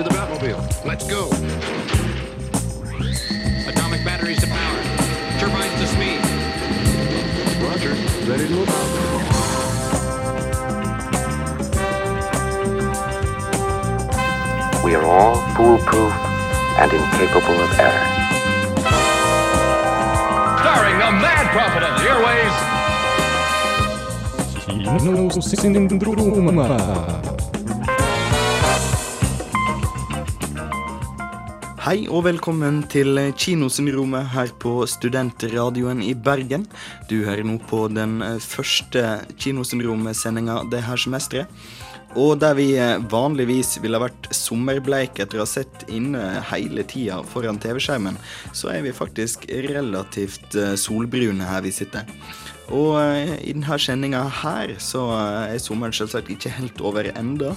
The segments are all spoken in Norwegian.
To the Batmobile. Let's go. Atomic batteries to power. Turbines to speed. Roger. Ready to move out. We are all foolproof and incapable of error. Starring the mad prophet of the airways, Hei og velkommen til Kinosyndromet her på Studentradioen i Bergen. Du hører nå på den eh, første Kinosyndromet-sendinga det her semesteret. Og der vi eh, vanligvis ville vært sommerbleike etter å ha sett inne hele tida foran TV-skjermen, så er vi faktisk relativt eh, solbrune her vi sitter. Og eh, i denne sendinga her så eh, er sommeren selvsagt ikke helt over enda.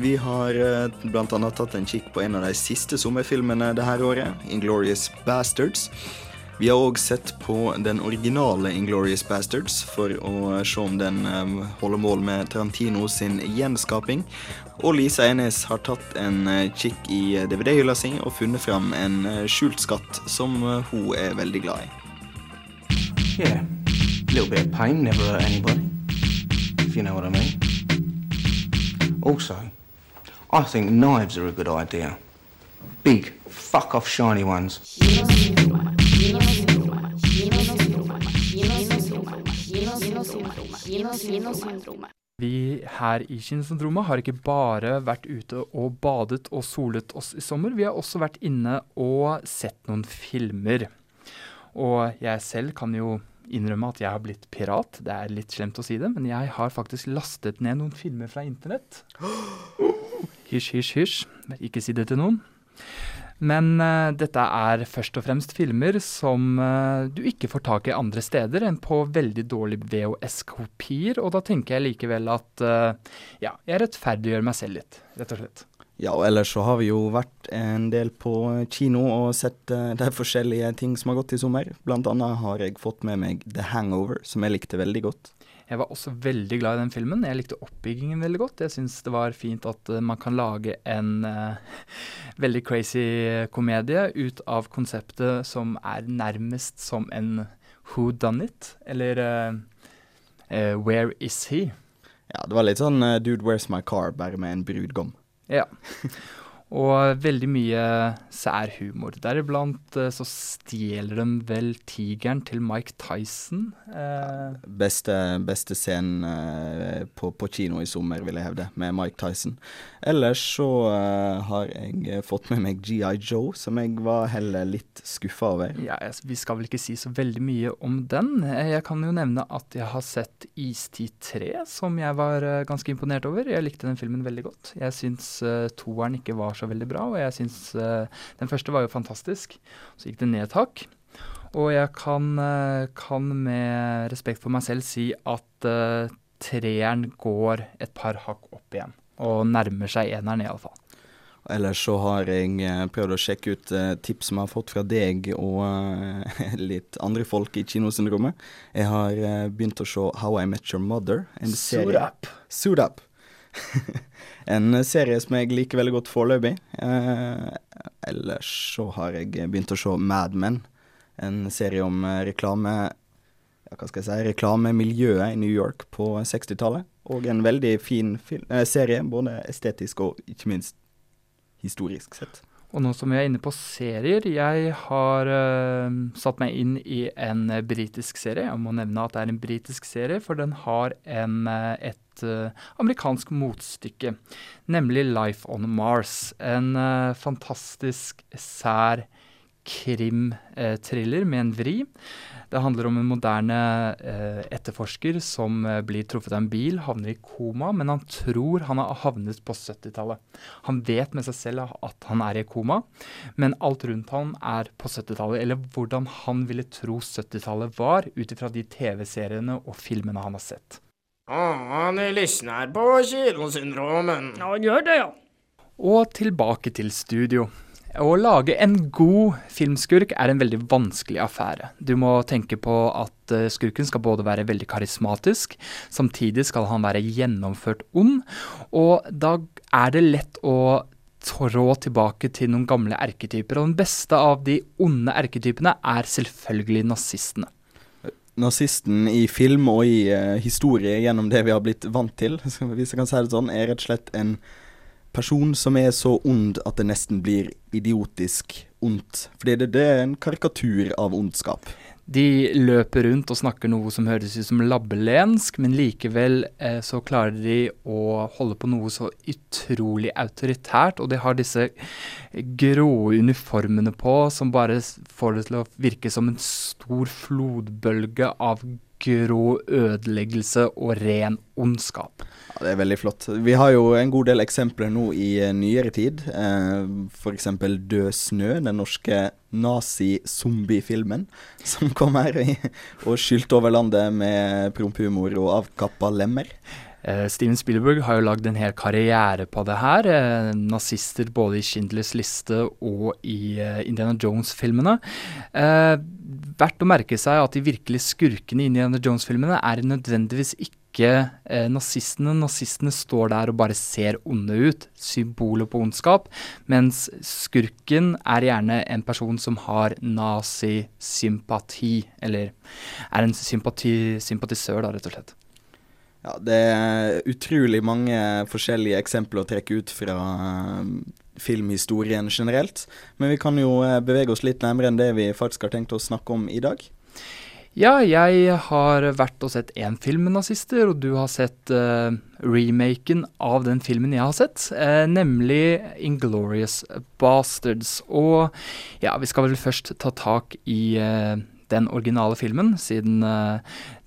Vi har eh, annet tatt en kikk på en av de siste sommerfilmene det her året, Inglorious Bastards. Vi har òg sett på den originale Inglorious Bastards for å se om den holder mål med Tarantino sin gjenskaping. Og Lisa Enes har tatt en kikk i DVD-hylla si og funnet fram en skjult skatt som hun er veldig glad i. Yeah, little bit of pain never hurt anybody, if you know what I mean. Also, I think knives are a good idea. Big, fuck off shiny ones. Vi her i Kinosyndromet har ikke bare vært ute og badet og solet oss i sommer, vi har også vært inne og sett noen filmer. Og jeg selv kan jo innrømme at jeg har blitt pirat. Det er litt slemt å si det, men jeg har faktisk lastet ned noen filmer fra internett. Hysj, hysj, hysj. Ikke si det til noen. Men uh, dette er først og fremst filmer som uh, du ikke får tak i andre steder enn på veldig dårlige VHS-kopier, og da tenker jeg likevel at uh, ja, jeg rettferdiggjør meg selv litt, rett og slett. Ja, og ellers så har vi jo vært en del på kino og sett eh, de forskjellige ting som har gått i sommer. Blant annet har jeg fått med meg The Hangover, som jeg likte veldig godt. Jeg var også veldig glad i den filmen. Jeg likte oppbyggingen veldig godt. Jeg syns det var fint at eh, man kan lage en uh, veldig crazy komedie ut av konseptet som er nærmest som en Who Done It, eller uh, Where Is He? Ja, det var litt sånn Dude, Where's My Car, bare med en brudgom. Ja. Og veldig mye sær humor. Deriblant eh, så stjeler de vel tigeren til Mike Tyson. Eh, Beste, beste scenen eh, på, på kino i sommer, vil jeg hevde, med Mike Tyson. Ellers så uh, har jeg fått med meg GI Joe, som jeg var heller litt skuffa over. ja, vi skal vel ikke si så veldig mye om den. Jeg kan jo nevne at jeg har sett Istid 3, som jeg var ganske imponert over. Jeg likte den filmen veldig godt. Jeg syns uh, toeren ikke var så veldig bra, og jeg syns eh, den første var jo fantastisk. Så gikk det ned et hakk. Og jeg kan, eh, kan med respekt for meg selv si at eh, treeren går et par hakk opp igjen. Og nærmer seg eneren, iallfall. Ellers så har jeg prøvd å sjekke ut tips som jeg har fått fra deg og litt andre folk i kinosyndromet. Jeg har begynt å se How I Met Your Mother. En. Suit Up. en serie som jeg liker veldig godt foreløpig. Eh, ellers så har jeg begynt å se Mad Men. En serie om eh, reklame ja, hva skal jeg si, reklamemiljøet i New York på 60-tallet. Og en veldig fin film, eh, serie, både estetisk og ikke minst historisk sett. Og nå som vi er inne på serier, jeg har uh, satt meg inn i en britisk serie. Jeg må nevne at det er en britisk serie, for den har en, eh, et uh, amerikansk motstykke. Nemlig Life on Mars. En uh, fantastisk sær krimthriller med en vri. Det handler om en moderne eh, etterforsker som eh, blir truffet av en bil, havner i koma, men han tror han har havnet på 70-tallet. Han vet med seg selv at han er i koma, men alt rundt han er på 70-tallet. Eller hvordan han ville tro 70-tallet var, ut ifra de TV-seriene og filmene han har sett. Ja, ni lyssnar på Kinosyndromen. Ja, gjør det, ja. Og tilbake til studio. Å lage en god filmskurk er en veldig vanskelig affære. Du må tenke på at eh, skurken skal både være veldig karismatisk, samtidig skal han være gjennomført ond, og da er det lett å trå tilbake til noen gamle erketyper. Og den beste av de onde erketypene er selvfølgelig nazistene. Nazisten i film og i uh, historie gjennom det vi har blitt vant til, hvis jeg kan si det sånn, er rett og slett en person som er så ond at det nesten blir idiotisk ondt. Fordi det, det er en karikatur av ondskap. De løper rundt og snakker noe som høres ut som labbelensk, men likevel eh, så klarer de å holde på noe så utrolig autoritært, og de har disse grå uniformene på som bare får det til å virke som en stor flodbølge av grå ødeleggelse og ren ondskap. Ja, Det er veldig flott. Vi har jo en god del eksempler nå i eh, nyere tid. Eh, F.eks. Død snø, den norske nazi-zombiefilmen som kom her og skylte over landet med prompehumor og avkappa lemmer. Eh, Steven Spielberg har jo lagd en hel karriere på det her. Eh, nazister både i Schindlers liste og i eh, Indiana Jones-filmene. Verdt å merke seg at de virkelige skurkene i Indiana Jones-filmene er nødvendigvis ikke ikke nazistene. Nazistene står der og bare ser onde ut, symboler på ondskap, mens skurken er gjerne en person som har nazisympati, eller er en sympati, sympatisør, da, rett og slett. Ja, det er utrolig mange forskjellige eksempler å trekke ut fra eh, filmhistorien generelt. Men vi kan jo eh, bevege oss litt nærmere enn det vi faktisk har tenkt å snakke om i dag. Ja, jeg har vært og sett én film med nazister, og du har sett uh, remaken av den filmen jeg har sett, uh, nemlig Inglorious Bastards. Og ja, vi skal vel først ta tak i eh, den originale filmen, siden eh,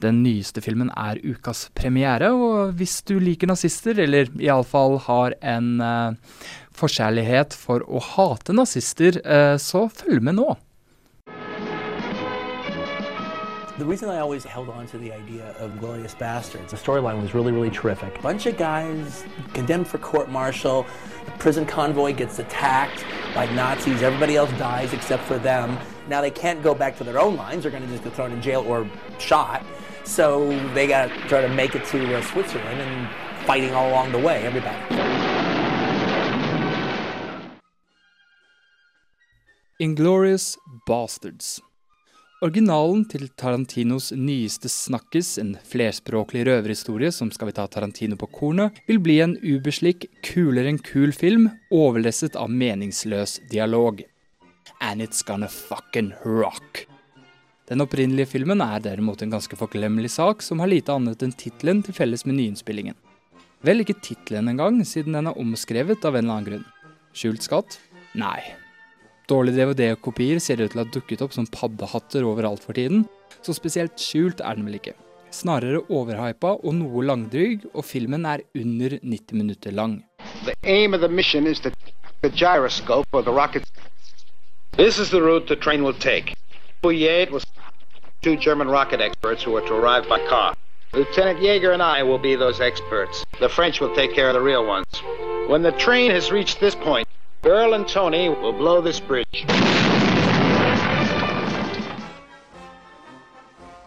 den nyeste filmen er ukas premiere. Og hvis du liker nazister, eller iallfall har en eh, forkjærlighet for å hate nazister, eh, så følg med nå. The reason I always held on to the idea of Glorious Bastards, the storyline was really, really terrific. Bunch of guys condemned for court martial, the prison convoy gets attacked by Nazis, everybody else dies except for them. Now they can't go back to their own lines, they're gonna just get thrown in jail or shot. So they gotta try to make it to uh, Switzerland and fighting all along the way, everybody. Inglorious Bastards. Originalen til Tarantinos nyeste snakkes, en flerspråklig røverhistorie som Skal vi ta Tarantino på kornet, vil bli en ubeslik, kulere enn kul film, overlesset av meningsløs dialog. And it's gonna fucking rock. Den opprinnelige filmen er derimot en ganske forglemmelig sak, som har lite annet enn tittelen til felles med nyinnspillingen. Vel ikke tittelen engang, siden den er omskrevet av en eller annen grunn. Skjult skatt? Nei. Dårlige DVD-kopier ser ut til å ha dukket opp som paddehatter overalt for tiden, så spesielt skjult er den vel ikke. Snarere overhypa og noe langdryg, og filmen er under 90 minutter lang. The aim of the mission is to the gyroscope or. This is the route the train will take. Bouillet was two German rocket experts who are to arrive by car. Lieutenant Yeager and I will be those experts. The French will take care of the real ones. When the train has reached this point, Earl and Tony will blow this bridge.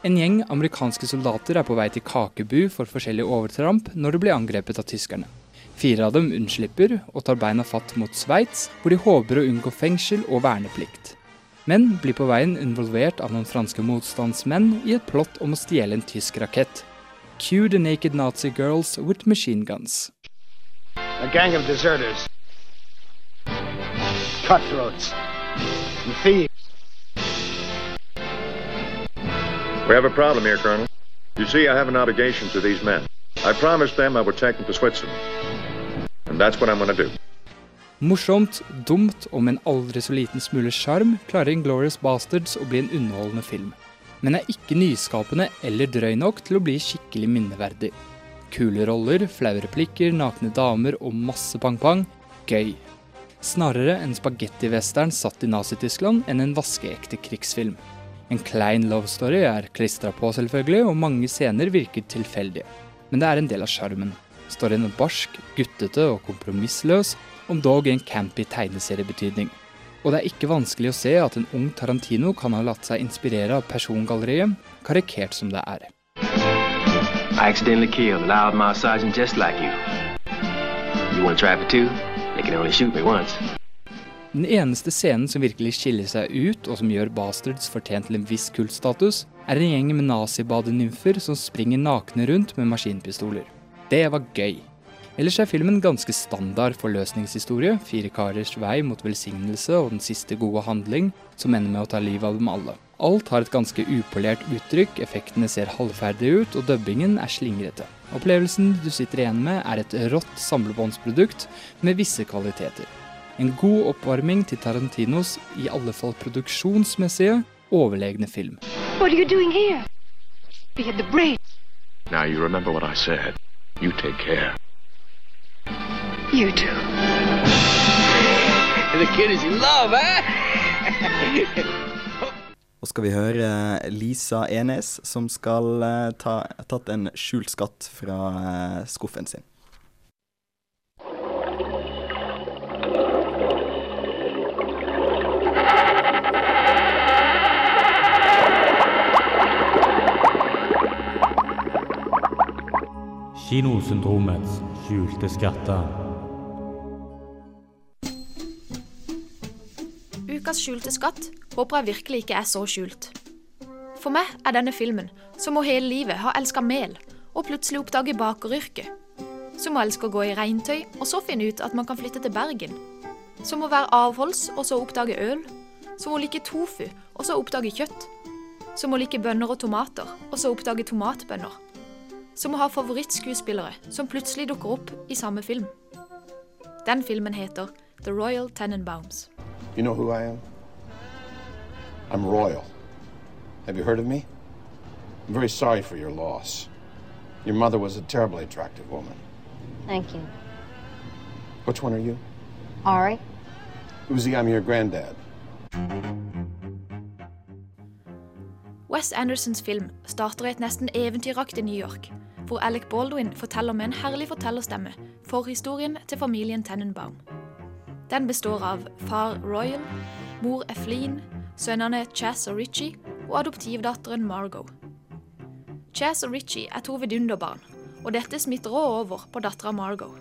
En gjeng amerikanske soldater er på vei til Kakebu for forskjellig overtramp når de blir angrepet av tyskerne. Fire av dem unnslipper og tar beina fatt mot Sveits, hvor de håper å unngå fengsel og verneplikt. Men blir på veien involvert av noen franske motstandsmenn i et plott om å stjele en tysk rakett. Cue the naked Nazi girls with machine guns. A gang of deserters, cutthroats, and thieves. We have a problem here, Colonel. You see, I have an obligation to these men. I promised them I would take them to Switzerland. Morsomt, dumt og med en aldri så liten smule sjarm klarer Inglorious Bastards å bli en underholdende film. Men er ikke nyskapende eller drøy nok til å bli skikkelig minneverdig. Kule roller, flaue replikker, nakne damer og masse pang-pang. Gøy. Snarere en spagettivestern satt i Nazi-Tyskland enn en vaskeekte krigsfilm. En klein love story er klistra på, selvfølgelig, og mange scener virker tilfeldige. Men det er en del av sjarmen. Storyen en barsk, guttete og kompromissløs, om dog i en campy tegneseriebetydning. Og det er ikke vanskelig å se at en ung Tarantino kan ha latt seg inspirere av persongalleriet, karikert som det er. I accidentally killed a loudmouth sergeant just like you. You want to try for two? They can only shoot me once. Den eneste scenen som virkelig skiller seg ut, og som gjør Bastards fortjent til en viss kultstatus, er en gjeng med nazibadenymfer som springer nakne rundt med maskinpistoler. Det var gøy. Ellers er filmen ganske standard forløsningshistorie, fire karers vei mot velsignelse og den siste gode handling, som ender med å ta livet av dem alle. Alt har et ganske upolert uttrykk, effektene ser halvferdige ut, og dubbingen er slingrete. Opplevelsen du sitter igjen med, er et rått samlebåndsprodukt med visse kvaliteter. En god oppvarming til Tarantinos, i alle fall produksjonsmessige, overlegne film. Hva gjør du her? Vi hadde had Nå brain. Now you remember what I said. You take care. You do. The kid is in love, eh? Og skal vi høre Lisa Enes, som skal eh, ta tatt en skjult skatt fra eh, skuffen sin. Kinosyndromets skjulte skatter. Ukas skjulte skatt håper jeg virkelig ikke er så skjult. For meg er denne filmen som hun hele livet ha elska mel, og plutselig oppdage bakeryrket. Som hun elsker å gå i regntøy, og så finne ut at man kan flytte til Bergen. Som å være avholds, og så oppdage øl. Som å like tofu, og så oppdage kjøtt. Som å like bønner og tomater, og så oppdage tomatbønner. Som å ha favorittskuespillere som plutselig dukker opp i samme film. Den filmen heter The Royal Tenenbaums. You know who I am? I'm royal. Have you heard of me? I'm very sorry for your loss. Your mother was a terribly attractive woman. Thank you. Which one are you? Ari? Uzi, I'm your granddad. Wes Andersons film starter i et nesten eventyraktig New York, hvor Alec Baldwin forteller med en herlig fortellerstemme forhistorien til familien Tenenbaum. Den består av far Royal, mor Efleen, sønnene Chas og Richie og adoptivdatteren Margot. Chas og Richie er to vidunderbarn, og dette smitter også over på dattera Margot.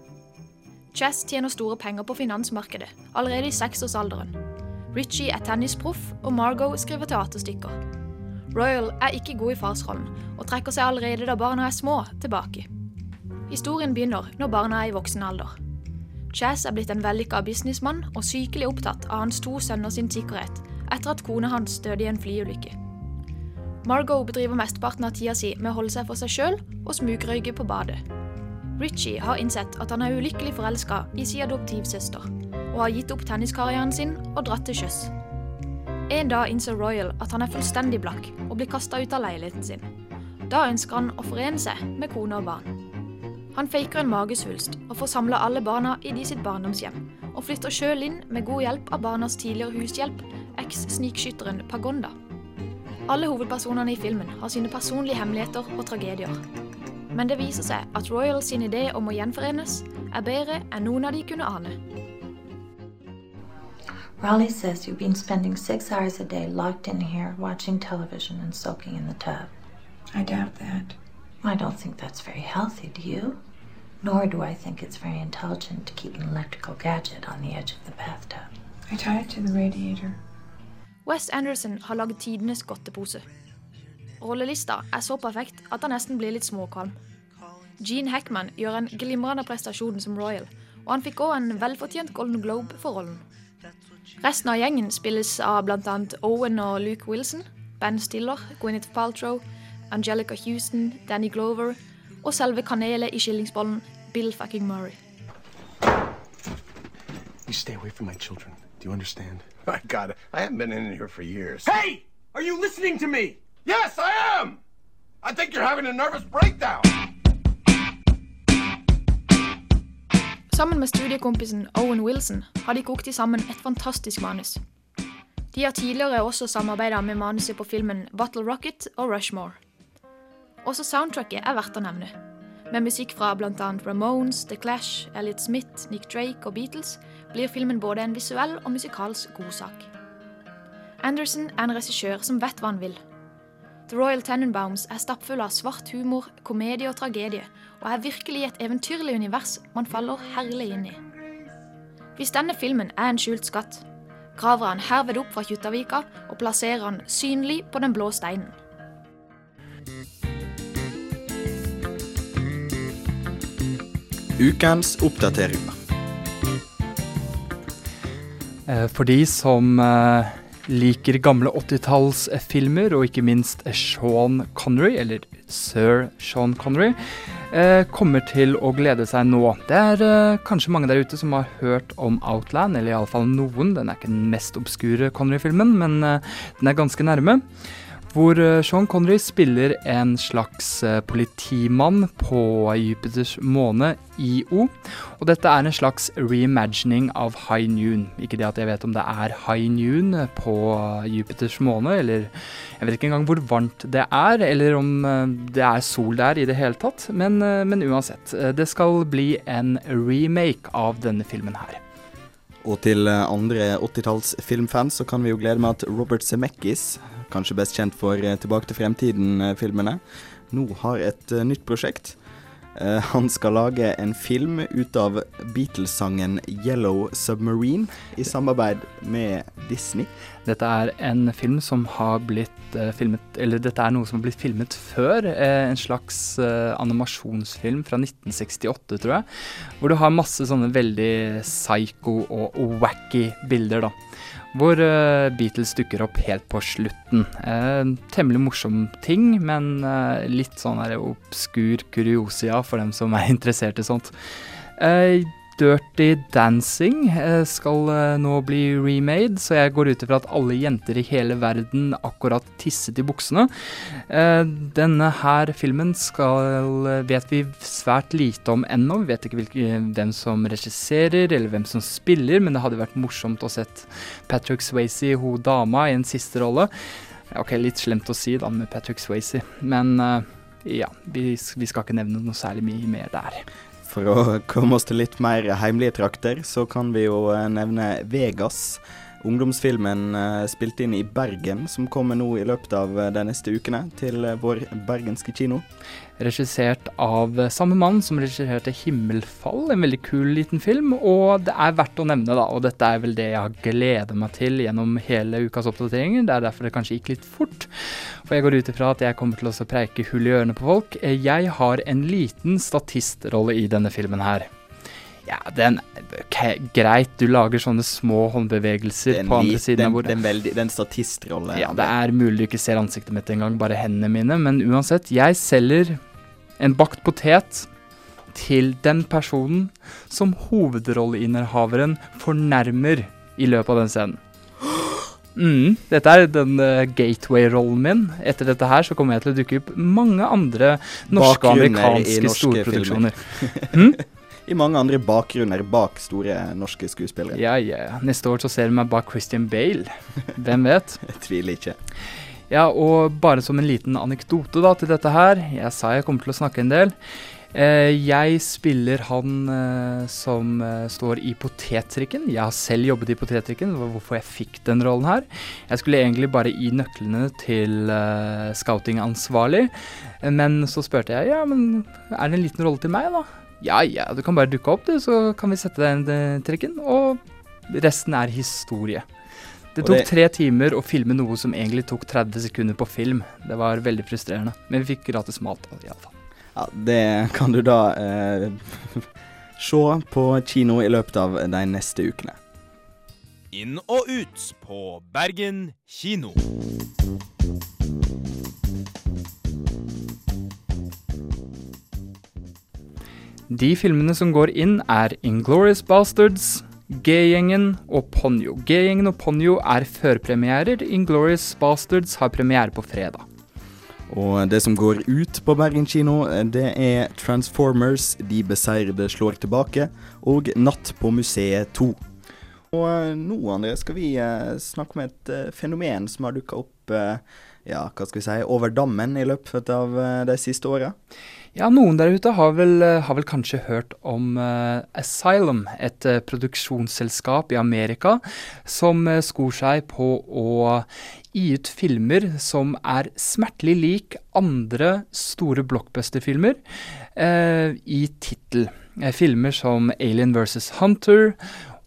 Chas tjener store penger på finansmarkedet allerede i seksårsalderen. Richie er tennisproff, og Margot skriver teaterstykker. Royal er ikke god i farsrollen, og trekker seg allerede da barna er små, tilbake. Historien begynner når barna er i voksen alder. Chaz er blitt en vellykka businessmann og sykelig opptatt av hans to sønner sin sikkerhet etter at kona hans døde i en flyulykke. Margot bedriver mesteparten av tida si med å holde seg for seg sjøl og smugrøyke på badet. Richie har innsett at han er ulykkelig forelska i sin adoptivsøster, og har gitt opp tenniskarrieren sin og dratt til sjøs. En dag innser Royal at han er fullstendig blakk og blir kasta ut av leiligheten sin. Da ønsker han å forene seg med kone og barn. Han faker en magesvulst og får samla alle barna i de sitt barndomshjem, og flytter sjøl inn med god hjelp av barnas tidligere hushjelp, eks-snikskytteren Pagonda. Alle hovedpersonene i filmen har sine personlige hemmeligheter og tragedier. Men det viser seg at Royal sin idé om å gjenforenes er bedre enn noen av de kunne ane. Raleigh says you've been spending six hours a day locked in here watching television and soaking in the tub. I doubt that. I don't think that's very healthy, do you? Nor do I think it's very intelligent to keep an electrical gadget on the edge of the bathtub. I tie it to the radiator. Wes Anderson har laget tidenes godtepose. Rollelista er så perfekt at han nesten blir litt småkvalm. Gene Hackman gjør en glimrende prestasjon som Royal, og han fikk òg en velfortjent Golden Globe for rollen. Resten av gjengen spilles av bl.a. Owen og Luke Wilson, Ben Stiller, Gwyneth Paltrow, Angelica Houston, Danny Glover og selve kanelet i skillingsbollen, Bill fucking Murray. You stay away from my children. Do you understand? My God, I haven't been in here for years. Hey! Are you listening to me? Yes, I am! I think you're having a nervous breakdown. Sammen med studiekompisen Owen Wilson har de kokt i sammen et fantastisk manus. De har tidligere også samarbeida med manuset på filmen Bottle Rocket og Rushmore. Også soundtracket er verdt å nevne. Med musikk fra bl.a. Ramones, The Clash, Elliot Smith, Nick Drake og Beatles blir filmen både en visuell og musikalsk godsak. Anderson er en regissør som vet hva han vil. The Royal Tenenbaums er stappfull av svart humor, komedie og tragedie, og er virkelig et eventyrlig univers man faller herlig inn i. Hvis denne filmen er en skjult skatt, graver han herved opp fra Kjuttaviga og plasserer han synlig på den blå steinen. Ukens oppdateringer. Eh, For de som eh, liker gamle 80-tallsfilmer, og ikke minst Sean Connery, eller sir Sean Connery, eh, kommer til å glede seg nå. Det er eh, kanskje mange der ute som har hørt om Outland, eller iallfall noen. Den er ikke den mest obskure Connery-filmen, men eh, den er ganske nærme. Hvor eh, Sean Connery spiller en slags eh, politimann på Jupiters måne, IO. Og dette er en slags reimagining av High Noon. Ikke det at jeg vet om det er High Noon på Jupiters måne, eller jeg vet ikke engang hvor varmt det er, eller om eh, det er sol der i det hele tatt. Men, eh, men uansett, eh, det skal bli en remake av denne filmen her. Og til eh, andre 80-talls filmfans så kan vi jo glede med at Robert Zemeckis, kanskje best kjent for eh, Tilbake til fremtiden-filmene, nå har et eh, nytt prosjekt. Eh, han skal lage en film ut av Beatles-sangen 'Yellow Submarine' i samarbeid med Disney. Dette er en film som har blitt eh, filmet Eller dette er noe som har blitt filmet før. eh, en slags animasjonsfilm fra 1968, tror jeg. Hvor du har masse sånne veldig psycho og wacky bilder, da. Hvor eh, Beatles dukker opp helt på slutten. Eh, temmelig morsom ting, men eh, litt sånn obskur kuriosia for dem som er interessert i sånt. Dirty Dancing eh, skal eh, nå bli remade, så jeg går ut ifra at alle jenter i hele verden akkurat tisset i buksene. Eh, Denne her filmen skal, vet vi svært lite om ennå. Vi vet ikke hvilke, hvem som regisserer eller hvem som spiller, men det hadde vært morsomt å sett Patrick Swayze, hun dama, i en siste rolle. Ok, litt slemt å si da med Patrick Swayze, men ja, vi, vi skal ikke nevne noe særlig mye mer der. For å komme oss til litt mer heimlige trakter, så kan vi jo eh, nevne Vegas. Ungdomsfilmen spilte spilt inn i Bergen, som kommer nå i løpet av eh, de neste ukene til eh, vår bergenske kino. Regissert av eh, samme mann som regisserte 'Himmelfall', en veldig kul liten film. Og det er verdt å nevne, da, og dette er vel det jeg har gleda meg til gjennom hele ukas oppdateringer. Det er derfor det kanskje gikk litt fort. For jeg går ut ifra at jeg kommer til å preike hull i ørene på folk. Eh, Jeg har en liten statistrolle i denne filmen her. Ja, den okay, Greit, du lager sånne små håndbevegelser Den på andre siden den, av bordet. Den, veldig, den statistrolle. Ja, det er mulig du ikke ser ansiktet mitt engang, bare hendene mine. Men uansett, jeg selger en bakt potet til den personen som hovedrolleinnehaveren fornærmer i løpet av den scenen. Mm, dette er den uh, gateway-rollen min. Etter dette her så kommer jeg til å dukke opp mange andre norske og amerikanske norske storproduksjoner. filmer. I mange andre bakgrunner bak store norske skuespillere. Ja, ja. Neste år så ser du meg bak Christian Bale. Hvem vet? Jeg tviler ikke. Ja, og bare som en liten anekdote da til dette her. Jeg sa jeg kommer til å snakke en del. Eh, jeg spiller han eh, som eh, står i potettrikken. Jeg har selv jobbet i potettrikken, det var hvorfor jeg fikk den rollen her. Jeg skulle egentlig bare gi nøklene til scoutingansvarlig, men så spurte jeg ja, men er det en liten rolle til meg, da? Ja ja, du kan bare dukke opp, du, så kan vi sette deg i trekken. trikken. Og resten er historie. Det tok tre timer å filme noe som egentlig tok 30 sekunder på film. Det var veldig frustrerende, men vi fikk gratis mat. Iallfall. Ja, det kan du da eh, se på kino i løpet av de neste ukene. Inn og ut på Bergen kino. De filmene som går inn, er Inglorious Bastards, G-gjengen og Ponyo. G-gjengen og Ponyo er førpremierer. Inglorious Bastards har premiere på fredag. Og det som går ut på Bergen kino, det er Transformers, De beseirede slår tilbake, og Natt på museet 2. Og eh, nå, André, skal vi eh, snakke om et eh, fenomen som har dukka opp ja, hva skal vi si, over dammen i løpet av de siste åra. Ja, noen der ute har vel, eh, har vel kanskje hørt om uh, Asylum, et uh, produksjonsselskap i Amerika som uh, skor seg på å gi ut filmer som er smertelig lik andre store blockbuster-filmer i tittel. Filmer som Alien vs. Hunter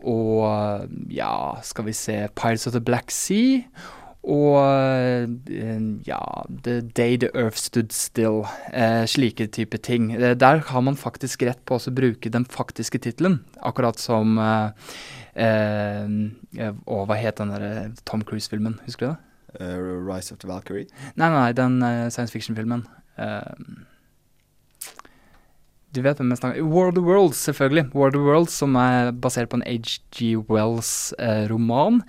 og ja, skal vi se Pirates of the Black Sea. Og eh, ja The Day the Earth Stood Still. Eh, slike type ting. Eh, der har man faktisk rett på å bruke den faktiske tittelen, akkurat som eh, eh, Og hva het den der Tom Cruise-filmen, husker du det? Uh, Rise of the Valkyrie. Nei, nei, den science fiction-filmen. Uh, du vet hvem jeg snakker War of the Worlds, selvfølgelig. War of the Worlds, Som er basert på en HG Wells-roman.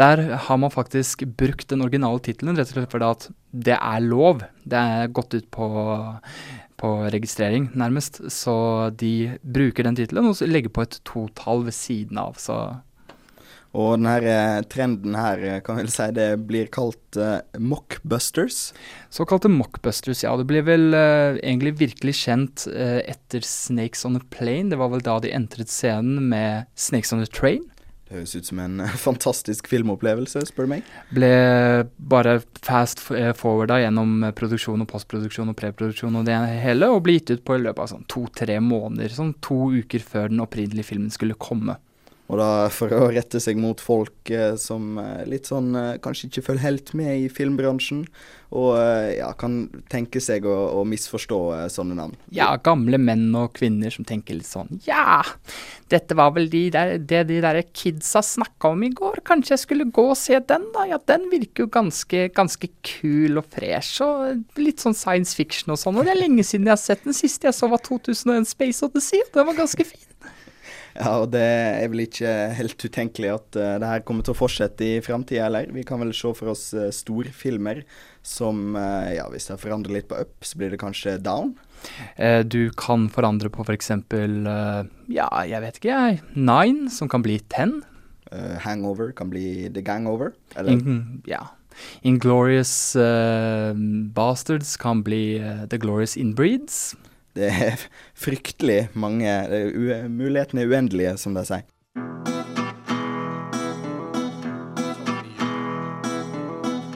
Der har man faktisk brukt den originale tittelen, rett og slett fordi at det er lov. Det er gått ut på, på registrering, nærmest. Så de bruker den tittelen og legger på et totall ved siden av. Så og denne eh, trenden her, kan kan vel si det blir kalt uh, mockbusters? Såkalte mockbusters, ja. Det blir vel uh, egentlig virkelig kjent uh, etter Snakes on a Plane. Det var vel da de entret scenen med Snakes on a Train. Det høres ut som en fantastisk filmopplevelse, spør du meg. Ble bare fast forwarda gjennom produksjon og postproduksjon og preproduksjon og det hele, og ble gitt ut på i løpet av sånn to-tre måneder. Sånn to uker før den opprinnelige filmen skulle komme. Og da for å rette seg mot folk eh, som eh, litt sånn eh, kanskje ikke følger helt med i filmbransjen, og eh, ja, kan tenke seg å, å misforstå sånne navn. Ja, gamle menn og kvinner som tenker litt sånn Ja, dette var vel de der, det de der kidsa snakka om i går. Kanskje jeg skulle gå og se den, da? Ja, den virker jo ganske, ganske kul og fresh, og litt sånn science fiction og sånn. Og det er lenge siden jeg har sett den. Siste jeg så var 2001 Space Odyssey, den var ganske fin. Ja, og det er vel ikke helt utenkelig at uh, det her kommer til å fortsette i framtida heller. Vi kan vel se for oss uh, storfilmer som uh, Ja, hvis jeg forandrer litt på up, så blir det kanskje down. du kan forandre på f.eks. For ja, jeg vet ikke, jeg. Nine, som kan bli ten. hangover kan bli The Gangover, eller? In, ja. Inglorious Bastards kan bli The Glorious Inbreeds. Det er fryktelig mange Mulighetene er uendelige, som de sier.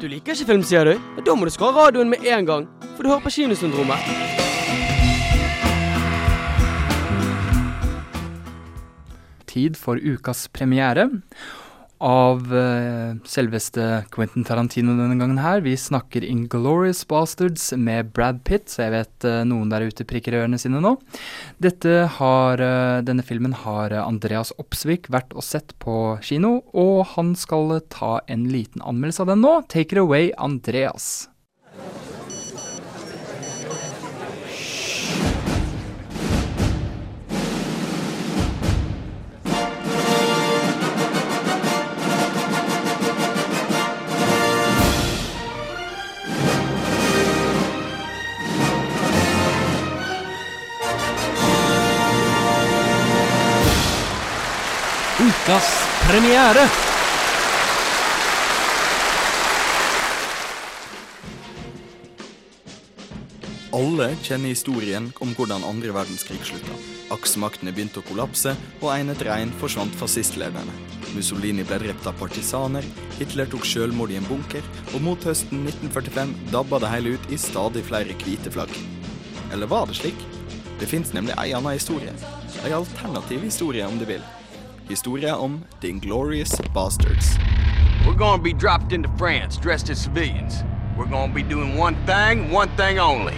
Du liker ikke film, sier du? Da må du skru av radioen med en gang, for du hører på Kinosyndromet. Tid for ukas premiere av uh, selveste Quentin Tarantino denne gangen her. Vi snakker Inglorious Bastards med Brad Pitt, så jeg vet uh, noen der ute prikker ørene sine nå. Dette har, uh, denne filmen har Andreas Opsvik vært og sett på kino, og han skal ta en liten anmeldelse av den nå. Take it away, Andreas. Ukas premiere. Alle kjenner historien om hvordan andre verdenskrig slutta. Aksemaktene begynte å kollapse, og en etter en forsvant fascistlederne. Mussolini ble drept av partisaner, Hitler tok selvmord i en bunker, og mot høsten 1945 dabba det hele ut i stadig flere hvite flagg. Eller var det slik? Det fins nemlig ei anna historie. Ei alternativ historie, om du vil. Historia om The Inglorious Bastards. We're gonna be dropped into France dressed as civilians. We're gonna be doing one thing, one thing only.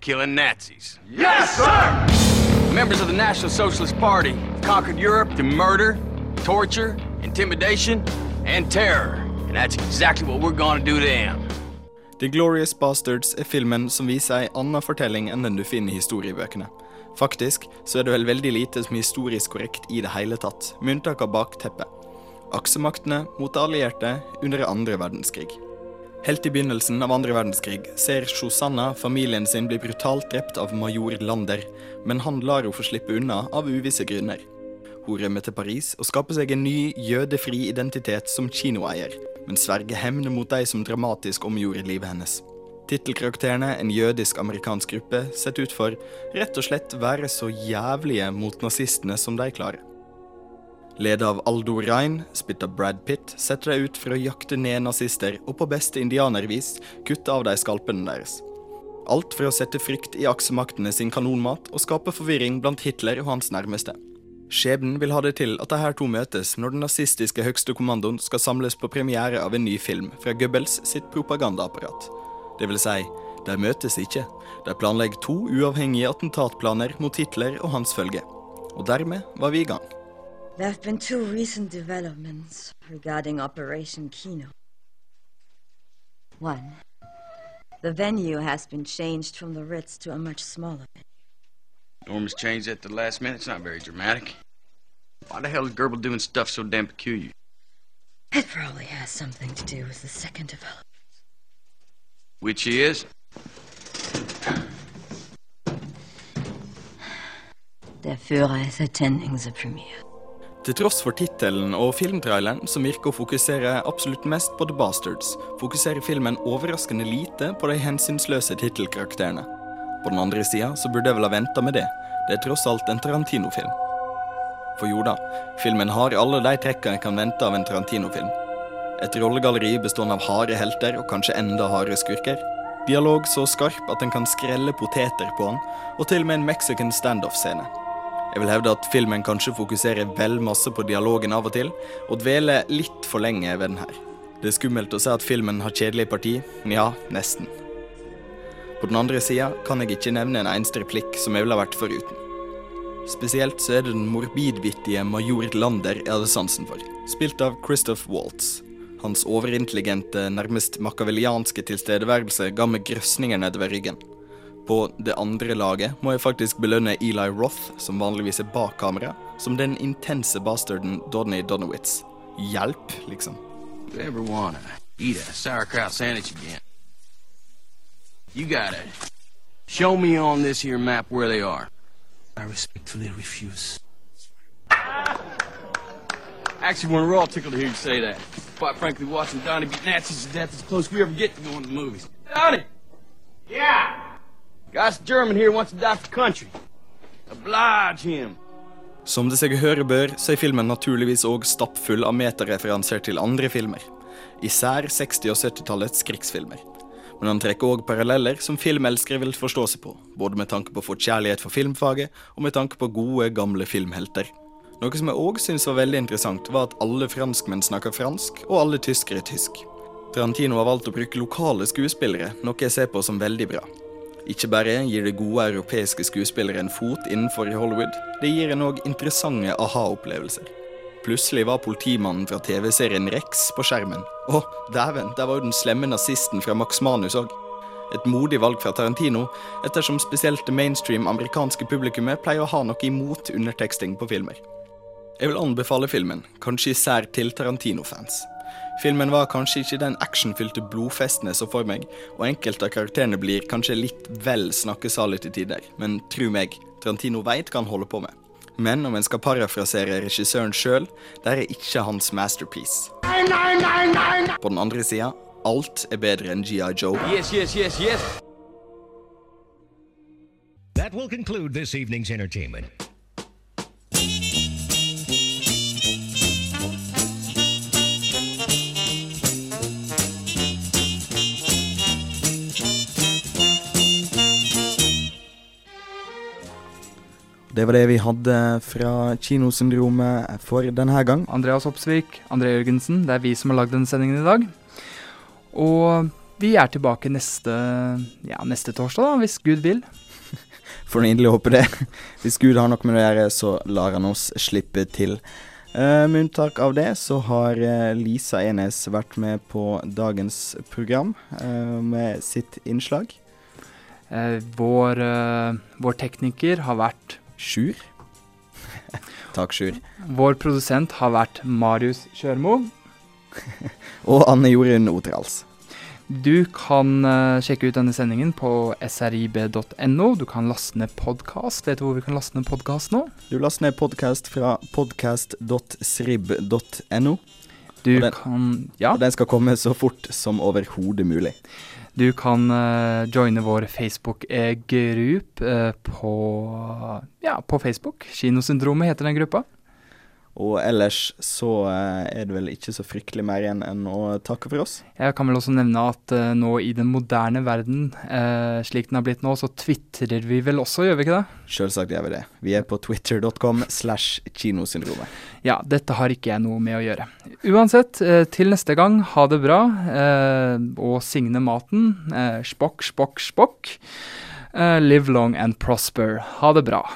Killing Nazis. Yes, sir! Members of the National Socialist Party conquered Europe through murder, torture, intimidation, and terror. And that's exactly what we're gonna do to them. The Glorious Bastards er filmen som viser ei anna fortelling enn den du finner i historiebøkene. Faktisk så er det vel veldig lite som er historisk korrekt i det hele tatt, med unntak av bakteppet. Aksemaktene mot allierte under andre verdenskrig. Helt i begynnelsen av andre verdenskrig ser Shosanna familien sin bli brutalt drept av major Lander, men han lar henne få slippe unna av uvisse grunner. Hun rømmer til Paris og skaper seg en ny, jødefri identitet som kinoeier, men sverger hevn mot de som dramatisk omgjorde livet hennes. Tittelkarakterene, en jødisk-amerikansk gruppe, setter ut for rett og slett være så jævlige mot nazistene som de klarer. Ledet av Aldo Rein, spilt Brad Pitt, setter de ut for å jakte ned nazister og på beste indianervis kutte av de skalpene deres. Alt for å sette frykt i aksemaktene sin kanonmat og skape forvirring blant Hitler og hans nærmeste. Skjebnen vil ha det til at de her to møtes når den nazistiske høgste kommandoen skal samles på premiere av en ny film fra Goebbels sitt propagandaapparat. Det vil si, de møtes ikke. De planlegger to uavhengige attentatplaner mot Hitler og hans følge. Og dermed var vi i gang. There have been two recent developments regarding Operation Kino. One, the venue has been changed from the Ritz to a much smaller venue. Norma's changed at the last minute. It's not very dramatic. Why the hell is Gerbil doing stuff so damn peculiar? It probably has something to do with the second development. Which is? Der Führer is attending the premiere. Til tross for tittelen og filmtraileren, som virker å fokusere absolutt mest på The Bastards, fokuserer filmen overraskende lite på de hensynsløse tittelkarakterene. På den andre sida så burde jeg vel ha venta med det. Det er tross alt en Tarantino-film. For jo da, filmen har alle de trekkene jeg kan vente av en Tarantino-film. Et rollegalleri bestående av harde helter og kanskje enda hardere skurker. Dialog så skarp at en kan skrelle poteter på den, og til og med en mexican standoff-scene. Jeg vil hevde at filmen kanskje fokuserer vel masse på dialogen av og til, og dveler litt for lenge ved den her. Det er skummelt å si at filmen har kjedelig parti. Ja, nesten. På den andre sida kan jeg ikke nevne en eneste replikk som jeg ville vært foruten. Spesielt så er det den morbidvittige major Lander jeg hadde sansen for, spilt av Christoph Waltz. Hans overintelligente, nærmest makavelianske tilstedeværelse ga meg grøsninger nedover ryggen. På det andre laget må jeg faktisk belønne Eli Roth, som vanligvis er bak kamera, som den intense bastarden Donny Donowitz. Hjelp, liksom. You ever wanna eat a sauerkraut sandwich again? You got it. Show me on this here map where they are. I respectfully refuse. Actually, we're all tickled to hear you say that. Quite frankly, watching Donnie beat Nazis to death is close we ever get to going to the movies. Donnie! Yeah? Guy's German here wants to die for country. Oblige him. Som det seg høre bør, så er filmen naturligvis òg stappfull av metareferanser til andre filmer. Især 60- og 70-tallets krigsfilmer. Men han trekker òg paralleller som filmelskere vil forstå seg på, både med tanke på å få kjærlighet for filmfaget, og med tanke på gode, gamle filmhelter. Noe som jeg òg syns var veldig interessant, var at alle franskmenn snakker fransk, og alle tyskere tysk. Tarantino har valgt å bruke lokale skuespillere, noe jeg ser på som veldig bra. Ikke bare gir det gode europeiske skuespillere en fot innenfor i Hollywood, det gir en òg interessante aha-opplevelser. Plutselig var politimannen fra TV-serien Rex på skjermen. Å, dæven, der var jo den slemme nazisten fra Max Manus òg. Et modig valg fra Tarantino, ettersom spesielt det mainstream amerikanske publikummet pleier å ha noe imot underteksting på filmer. Jeg vil anbefale filmen, kanskje især til Tarantino-fans. Filmen var kanskje ikke den actionfylte blodfesten jeg så for meg, og enkelte av karakterene blir kanskje litt vel snakkesalig til tider, men tru meg, Tarantino veit hva han holder på med. Men om en skal parafrasere regissøren sjøl, der er ikke hans masterpiece. Nei, nei, nei, nei, nei. På den andre sida, alt er bedre enn GI Joe. Yes, yes, yes, yes. That will conclude this evening's entertainment. Det var det vi hadde fra Kinosyndromet for denne gang. Andreas Opsvik, André Jørgensen, det er vi som har lagd denne sendingen i dag. Og vi er tilbake neste, ja, neste torsdag, da, hvis Gud vil. Får inderlig håpe det. Hvis Gud har noe med det å gjøre, så lar han oss slippe til. Uh, med unntak av det så har uh, Lisa Enes vært med på dagens program uh, med sitt innslag. Vår, vår tekniker har vært Sjur. Takk, Sjur. Vår produsent har vært Marius Kjørmo. Og Anne Jorunn Oterals. Du kan uh, sjekke ut denne sendingen på srib.no. Du kan laste ned podkast. Vet du hvor vi kan laste ned podkast nå? Du laster ned podkast fra podcast.srib.no. Du og den, kan Ja. Og den skal komme så fort som overhodet mulig. Du kan uh, joine vår Facebook-gruppe uh, på, ja, på Facebook. Kinosyndromet heter den gruppa. Og ellers så eh, er det vel ikke så fryktelig mer igjen enn å takke for oss. Jeg kan vel også nevne at uh, nå i den moderne verden, uh, slik den har blitt nå, så tvitrer vi vel også, gjør vi ikke det? Selvsagt gjør vi det. Vi er på twitter.com slash kinosyndromet. Ja, dette har ikke jeg noe med å gjøre. Uansett, uh, til neste gang, ha det bra, og signe maten. spokk, spokk, spokk. live long and prosper. Ha det bra.